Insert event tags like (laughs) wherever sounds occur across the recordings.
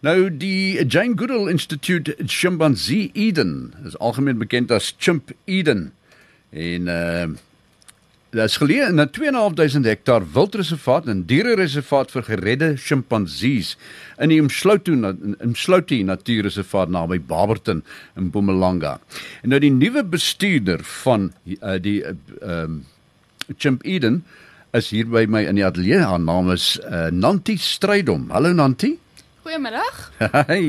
Nou die Jane Goodall Institute Chimpanzee Eden is algemeen bekend as Chimp Eden. En uh dit is geleë in 'n 2.500 hektaar wildreservaat en dierereservaat vir geredde sjimpansees in die Msloutu Mslouti Natuurreservaat naby Barberton in Mpumalanga. En nou die nuwe bestuurder van uh, die ehm uh, um, Chimp Eden is hier by my in die ateljee. Haar naam is uh, Nanti Strydom. Hallo Nanti. Goeiemiddag.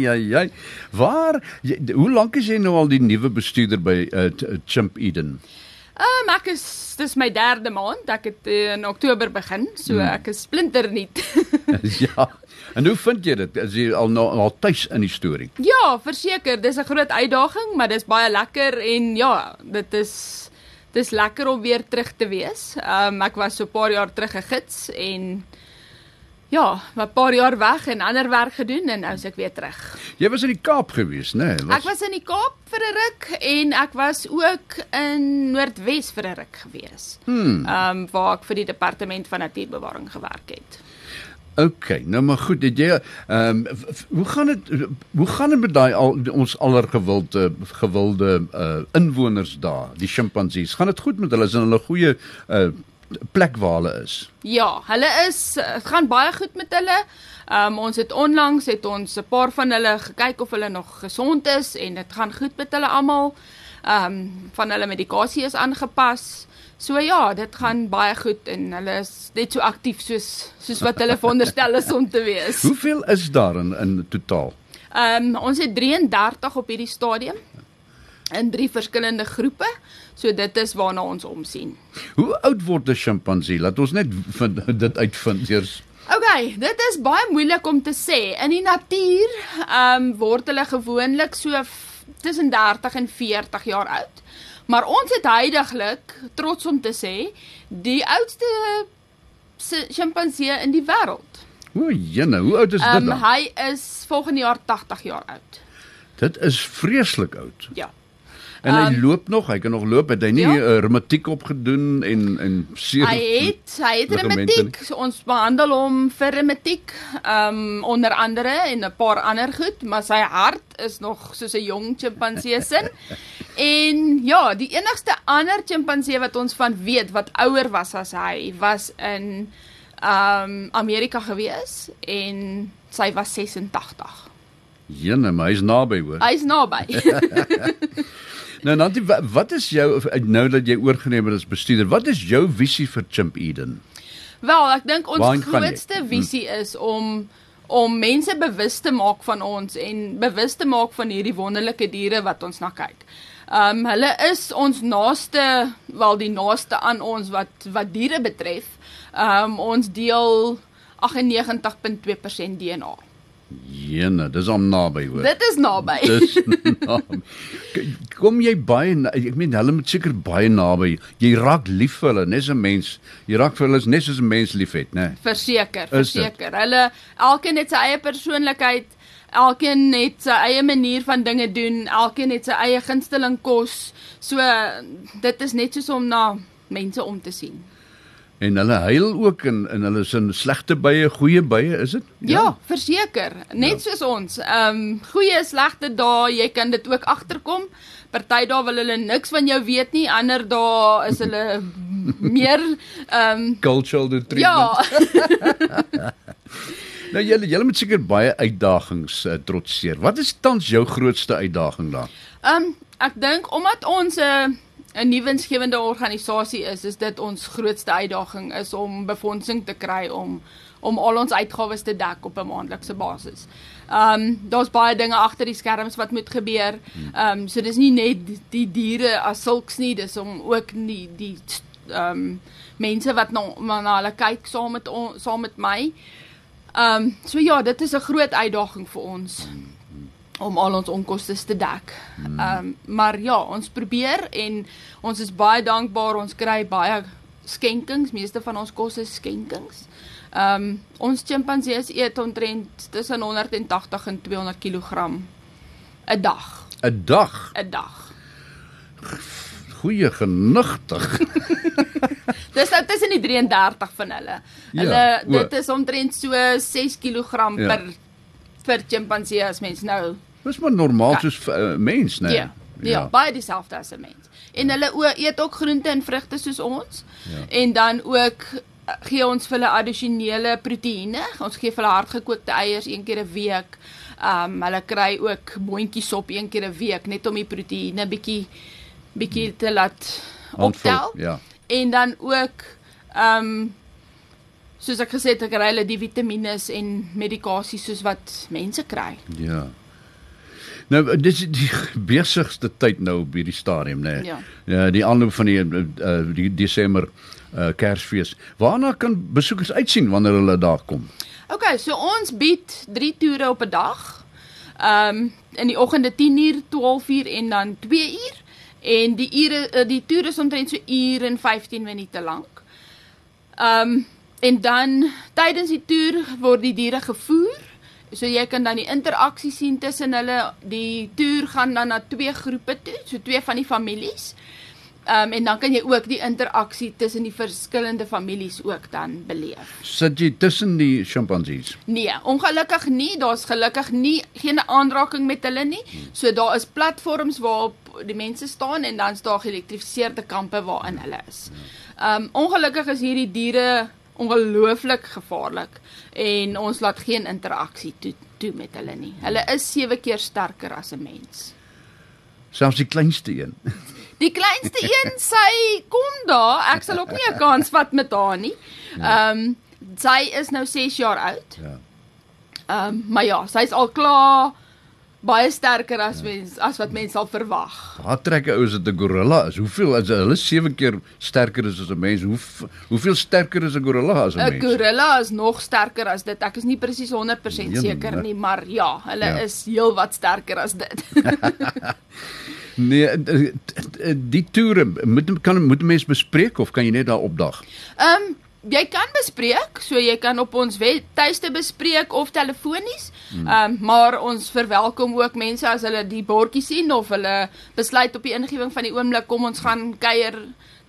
ja ja. Waar jy, hoe lank is jy nou al die nuwe bestuurder by uh, Chimp Eden? Ehm um, ek is dis my derde maand. Ek het in Oktober begin, so hmm. ek is splinter nuut. (laughs) ja. En hoe vind jy dit? Is jy al nou al tuis in die storie? Ja, verseker, dis 'n groot uitdaging, maar dis baie lekker en ja, dit is dis lekker om weer terug te wees. Ehm um, ek was so 'n paar jaar terug 'n gids en ja, 'n paar jaar weg en ander werk gedoen en nou is ek weer terug. Jy was in die Kaap gewees, né? Nee, was... Ek was in die Kaap vir 'n ruk en ek was ook in Noordwes vir 'n ruk gewees. Hmm. Ehm um, waar ek vir die departement van natuurbewaring gewerk het. OK, nou maar goed, het jy ehm um, hoe gaan dit hoe gaan dit met daai al ons allergewilde gewilde uh inwoners daar, die sjimpansees? Gaan dit goed met hulle? Is hulle goeie uh plek waar hulle is. Ja, hulle is gaan baie goed met hulle. Um ons het onlangs het ons 'n paar van hulle gekyk of hulle nog gesond is en dit gaan goed met hulle almal. Um van hulle medikasie is aangepas. So ja, dit gaan baie goed en hulle is net so aktief soos soos wat hulle veronderstel is om te wees. (laughs) Hoeveel is daar in in totaal? Um ons het 33 op hierdie stadium in drie verskillende groepe. So dit is waarna ons omsien. Hoe oud word 'n sjimpansee? Laat ons net (laughs) dit uitvind eers. OK, dit is baie moeilik om te sê. In die natuur, ehm um, word hulle gewoonlik so tussen 30 en 40 jaar oud. Maar ons het heidaglik trots om te sê die oudste sjimpansee in die wêreld. O, jene, hoe oud is dit um, dan? Hy is volgende jaar 80 jaar oud. Dit is vreeslik oud. Ja. En hy um, loop nog, hy kan nog loop. Het hy nie ja? uh, reumatiek opgedoen en en seer Hy het hy het reumatiek. So ons behandel hom vir reumatiek, ehm um, onder andere en 'n paar ander goed, maar sy hart is nog soos 'n jong chimpansee sin. (laughs) en ja, die enigste ander chimpansee wat ons van weet wat ouer was as hy, was in ehm um, Amerika gewees en sy was 86. Jene, maar hy's naby hoor. Hy's naby. (laughs) (laughs) Nou Nanti, wat is jou nou dat jy oorgeneem het as bestuurder? Wat is jou visie vir Chimp Eden? Wel, ek dink ons Waarin grootste hm. visie is om om mense bewus te maak van ons en bewus te maak van hierdie wonderlike diere wat ons na kyk. Ehm um, hulle is ons naaste, wel die naaste aan ons wat wat diere betref. Ehm um, ons deel 98.2% DNA. Jene, dis om naby hoor. Dit is naby. (laughs) Dis naby. Kom jy baie ek meen hulle moet seker baie naby. Jy raak lief vir hulle, net so 'n mens. Jy raak vir hulle net soos 'n mens liefhet, né? Verseker, verseker. Hulle elkeen het sy eie persoonlikheid. Elkeen het sy eie manier van dinge doen. Elkeen het sy eie gunsteling kos. So dit is net soos om na mense om te sien. En hulle huil ook in in hulle sin slegte bye, goeie bye, is dit? Ja, ja verseker. Net ja. soos ons. Ehm um, goeie slegte dae, jy kan dit ook agterkom. Party dae wil hulle niks van jou weet nie, ander dae is hulle (laughs) meer ehm um, cultural treatment. Ja. (laughs) nou julle julle moet seker baie uitdagings uh, trotseer. Wat is tans jou grootste uitdaging daar? Ehm um, ek dink omdat ons 'n uh, 'n nuwe winsgewende organisasie is, is dit ons grootste uitdaging is om befondsing te kry om om al ons uitgawes te dek op 'n maandelikse basis. Ehm um, daar's baie dinge agter die skerms wat moet gebeur. Ehm um, so dis nie net die, die diere as sulks nie, dis om ook nie die ehm um, mense wat na na hulle kyk saam met on, saam met my. Ehm um, so ja, dit is 'n groot uitdaging vir ons. Om al ons onkoste te dek. Ehm um, maar ja, ons probeer en ons is baie dankbaar. Ons kry baie skenkings. Meeste van ons kos is skenkings. Ehm um, ons chimpansees eet omtrent tussen 180 en 200 kg 'n dag. 'n Dag. 'n Dag. Goeie genigtig. (laughs) Dis nou tussen die 33 van hulle. Ja, hulle ja, dit is omtrent so 6 kg ja. per vir chimpansee as mens nou Dis maar normaal Ja. soos uh, mens, né? Ja. Ja, ja baie dieselfde as 'n mens. En hulle o, eet ook groente en vrugte soos ons. Ja. En dan ook eh, gee ons vir hulle addisionele proteïene. Ons gee vir hulle hardgekookte eiers een keer 'n week. Um hulle kry ook boontjiesop een keer 'n week net om die proteïene bietjie bietjie te laat Handvol, optel. ja. En dan ook um soos ek gesê het, ek kry hulle die vitamiene en medikasie soos wat mense kry. Ja. Nou dis die besigste tyd nou op hierdie stadium, né? Ja. Ja, die aanloop van die uh, die Desember uh, Kersfees. Waarna kan besoekers uitsien wanneer hulle daar kom? OK, so ons bied 3 toere op 'n dag. Ehm um, in die oggende 10uur, 12uur en dan 2uur. En die ure eh, die toer is omtrent so uur en 15 minute lank. Ehm um, en dan tydens die toer word die diere gevoer. So jy kan dan die interaksie sien tussen hulle. Die toer gaan dan na twee groepe toe, so twee van die families. Ehm um, en dan kan jy ook die interaksie tussen die verskillende families ook dan beleef. Sit jy tussen die sjimpansees? Nee, ongelukkig nie. Daar's gelukkig nie geen aanraking met hulle nie. So daar is platforms waarop die mense staan en dan's daar geelektrifiseerde kampe waarin hulle is. Um ongelukkig is hierdie diere ongelooflik gevaarlik en ons laat geen interaksie toe toe met hulle nie. Hulle is 7 keer sterker as 'n mens. Selfs die kleinste een. (laughs) Die kleinste een, sy kom daar. Ek sal ook nie 'n kans vat met haar nie. Ehm um, sy is nou 6 jaar oud. Ja. Ehm um, maar ja, sy's al klaar baie sterker as mens as wat mense sal verwag. Haar trek ou is dit 'n gorilla is. Hoeveel as hulle 7 keer sterker is as 'n mens? Hoe hoeveel sterker is 'n gorilla as 'n 'n mens? Gorilla is nog sterker as dit. Ek is nie presies 100% Nee, seker nee. nie, maar ja, hulle Ja. is heelwat sterker as dit. (laughs) Nee, die toere moet kan moet 'n mens bespreek of kan jy net daar opdag? Ehm um, jy kan bespreek, so jy kan op ons webtuiste bespreek of telefonies. Ehm um, maar ons verwelkom ook mense as hulle die bordjie sien of hulle besluit op die ingewing van die oomblik kom ons gaan kuier,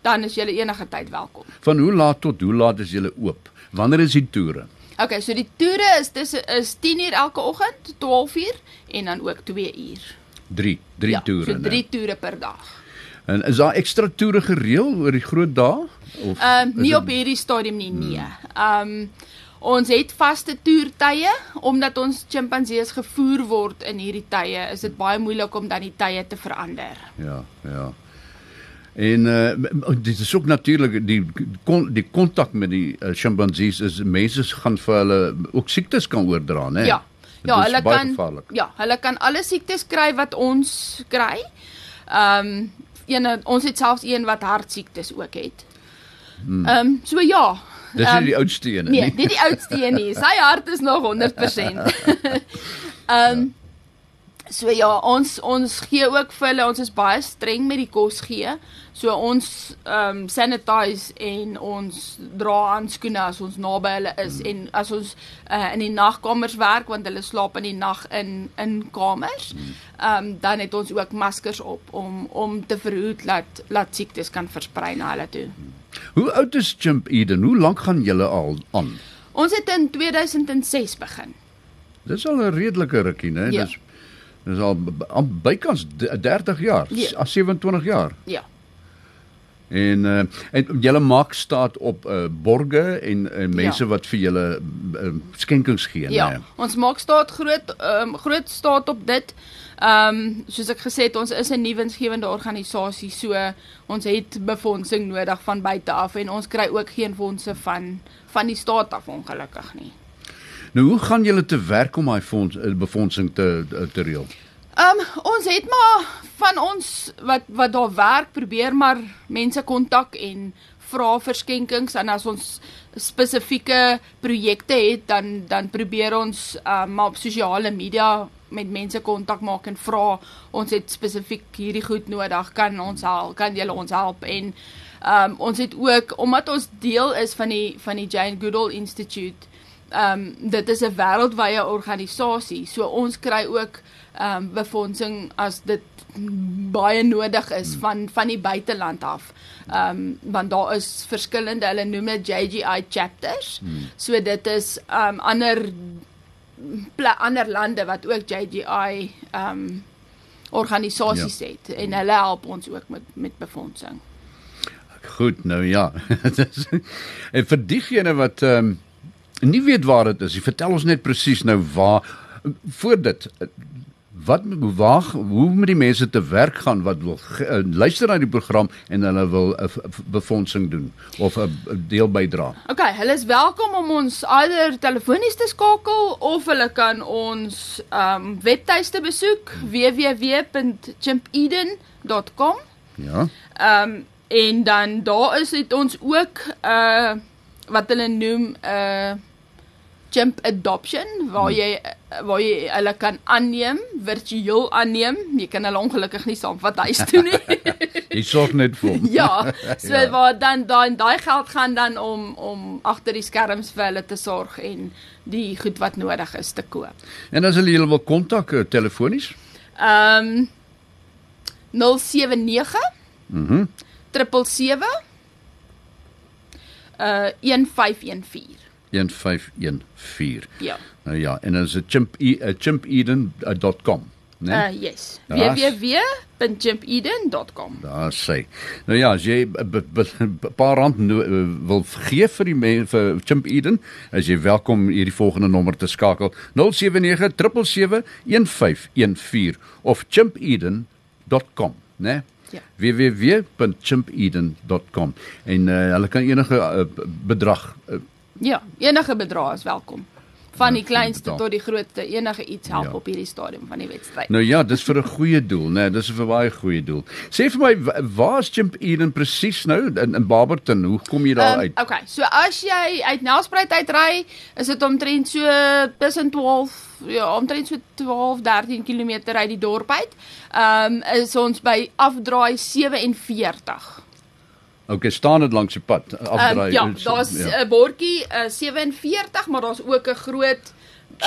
dan is julle enige tyd welkom. Van hoe laat tot hoe laat is julle oop? Wanneer is die toere? Okay, so die toere is tussen is 10uur elke oggend, 12uur en dan ook 2uur. 3, 3 ja, toere. So né? 3 toere per dag. En is daar ekstra toere gereël oor die groot dae of Ehm um, nie op hierdie stadium nie, nee. Ehm um, ons het vaste toertye omdat ons chimpansees gevoer word in hierdie tye, is dit baie moeilik om dan die tye te verander. Ja, ja. En uh dit is ook natuurlik die kon, die kontak met die uh, chimpansees is mense gaan vir hulle ook siektes kan oordra, né? Ja. Ja, hulle kan gevaarlik. Ja, hulle kan alle siektes kry wat ons kry. Ehm um, ene ons het selfs een wat hartsiektes ook het. Ehm um, so ja. Dis ehm, nie die oudste een Nee, nie. nie die oudste een nie. Sy hart is nog 100%. (laughs) Ehm um, so ja, ons ons gee ook vir hulle, ons is baie streng met die kos gee. So ons ehm um, sanitize en ons dra handskoene as ons naby hulle is Hmm. en as ons uh, in die nagkamers werk want hulle slaap in die nag in in kamers. Ehm um, dan het ons ook maskers op om om te verhoed dat laat siektes kan versprei na hulle toe. Hoe oud is Chimp Eden? Hoe lank gaan julle al aan? Ons het in 2006 begin. Dis al 'n redelike rukkie, né? Ja. Dis dis al bykans d- 30 jaar, Ja. ja. 27 jaar. Ja. En uh en julle maak staat op uh borge en en mense Ja. wat vir julle uh, skenkings gee, Ja, né? ons maak staat groot ehm um, groot staat op dit. Ehm um, soos ek gesê het, ons is 'n nuwensgewende organisasie, so ons het befondsing nodig van buite af en ons kry ook geen fondse van van die staat af ongelukkig nie. Nou hoe gaan julle te werk om daai fonds uh, befondsing te te- te reël? Ehm um, ons het maar van ons wat wat daar werk probeer maar mense kontak en vra vir skenkings en as ons spesifieke projekte het dan dan probeer ons um, maar op sosiale media met mense kontak maak en vra. Ons het spesifiek hierdie goed nodig. Kan ons help? Kan julle ons help? En um, ons het ook omdat ons deel is van die van die Jane Goodall Institute ehm um, dit is 'n wêreldwye organisasie. So ons kry ook ehm um, befondsing as dit baie nodig is van van die buiteland af. Ehm um, want daar is verskillende, hulle noem dit JGI chapters. So dit is ehm um, ander ander lande wat ook JGI ehm um, organisasies ja. het en hulle help ons ook met met befondsing. Goed, nou ja. (laughs) En vir diegene wat ehm um, nie weet waar dit is, jy vertel ons net presies nou waar voor dit wat waar hoe moet die mense te werk gaan wat wil uh, luister na die program en hulle wil 'n uh, befondsing doen of 'n uh, deel bydra. OK, hulle is welkom om ons either telefonies te skakel of hulle kan ons um, webtuiste besoek www.chimpeden.com. Ja. Um, en dan daar is dit ons ook uh wat hulle noem 'n uh, chimp adoption waar jy waar jy hulle kan aanneem, virtueel aanneem. Jy kan hulle ongelukkig nie saam wat huis toe nie. (laughs) Jy sorg net vir hom. (laughs) ja, so Ja. waar dan dan daai geld gaan dan om om agter die skerms vir hulle te sorg en die goed wat nodig is te koop. En as hulle julle wil kontak uh, telefonies? Ehm um, 079 Mhm. 777 uh 1514. 1514. Ja. Nou ja, en dan is dit chimp uh, chimpeden.com, né? Uh yes. Www.chimpeden.com. Daar sê. Nou ja, as jy 'n paar rand uh, wil gee vir die men, vir Chimp Eden, as jy welkom om hierdie volgende nommer te skakel 079 1514 of chimpeden.com, né? Ja. www.chimpeden.com en uh, hulle kan enige uh, bedrag uh, Ja, enige bedrag is welkom. Van die kleinste betaal. tot die grootste, enige iets help Ja. op hierdie stadium van die wedstryd. Nou ja, dis vir 'n goeie doel, né? Nee, dis vir baie goeie doel. Sê vir my, wa- waar is Chimp Eden presies nou in, in Barberton? Hoe kom jy daar Ehm, uit? okay, so as jy uit Nelspruit uitry, is dit omtrent so tussen 12 ja, omtrent so 12 13 km uit die dorp uit. Ehm um, is ons by afdraai 47. Okay, staan dit langs die pad, Ehm afdraai. um, ja, daar's 'n bordjie uh, 47, maar daar's ook 'n groot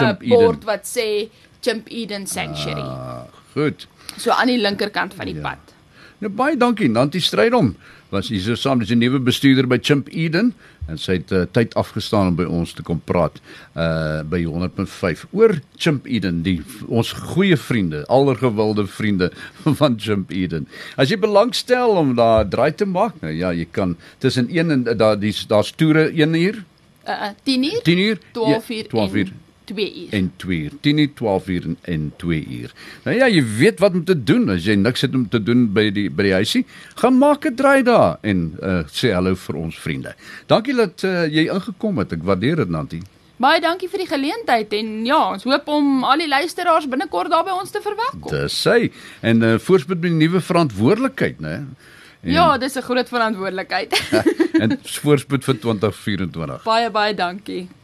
uh, bord wat sê Chimp Eden Sanctuary. Ah, goed. So aan die linkerkant van die Ja. pad. Nou baie dankie, Nanti Strydom. Was hier so saam. Met die nuwe bestuurder by Chimp Eden en sy het uh, tyd afgestaan om by ons te kom praat uh by 100.5 oor Chimp Eden, die ons goeie vriende, allergewilde vriende (laughs) van Chimp Eden. As jy belangstel om daar 'n draai te maak, nou ja, jy kan tussen 1 en daar dis daar's toere 1 uur, Uh 10 uur, 10 uur, 12 ja, uur 12 uur 2 uur. en 2 uur. 10 uur, 12 uur en, en 2 uur. Nou ja, jy weet wat om te doen as jy niks het om te doen by die by die huisie. Gaan maak 'n draai daar en uh, sê hallo vir ons vriende. Dankie dat uh, jy ingekom het. Ek waardeer dit, Nanti. Baie dankie vir die geleentheid en ja, ons hoop om al die luisteraars binnekort daar by ons te verwelkom. Dis sy. En uh, voorspoed met die nuwe verantwoordelikheid, né? En, Ja, dis 'n groot verantwoordelikheid. (laughs) en voorspoed vir 2024. baie baie dankie.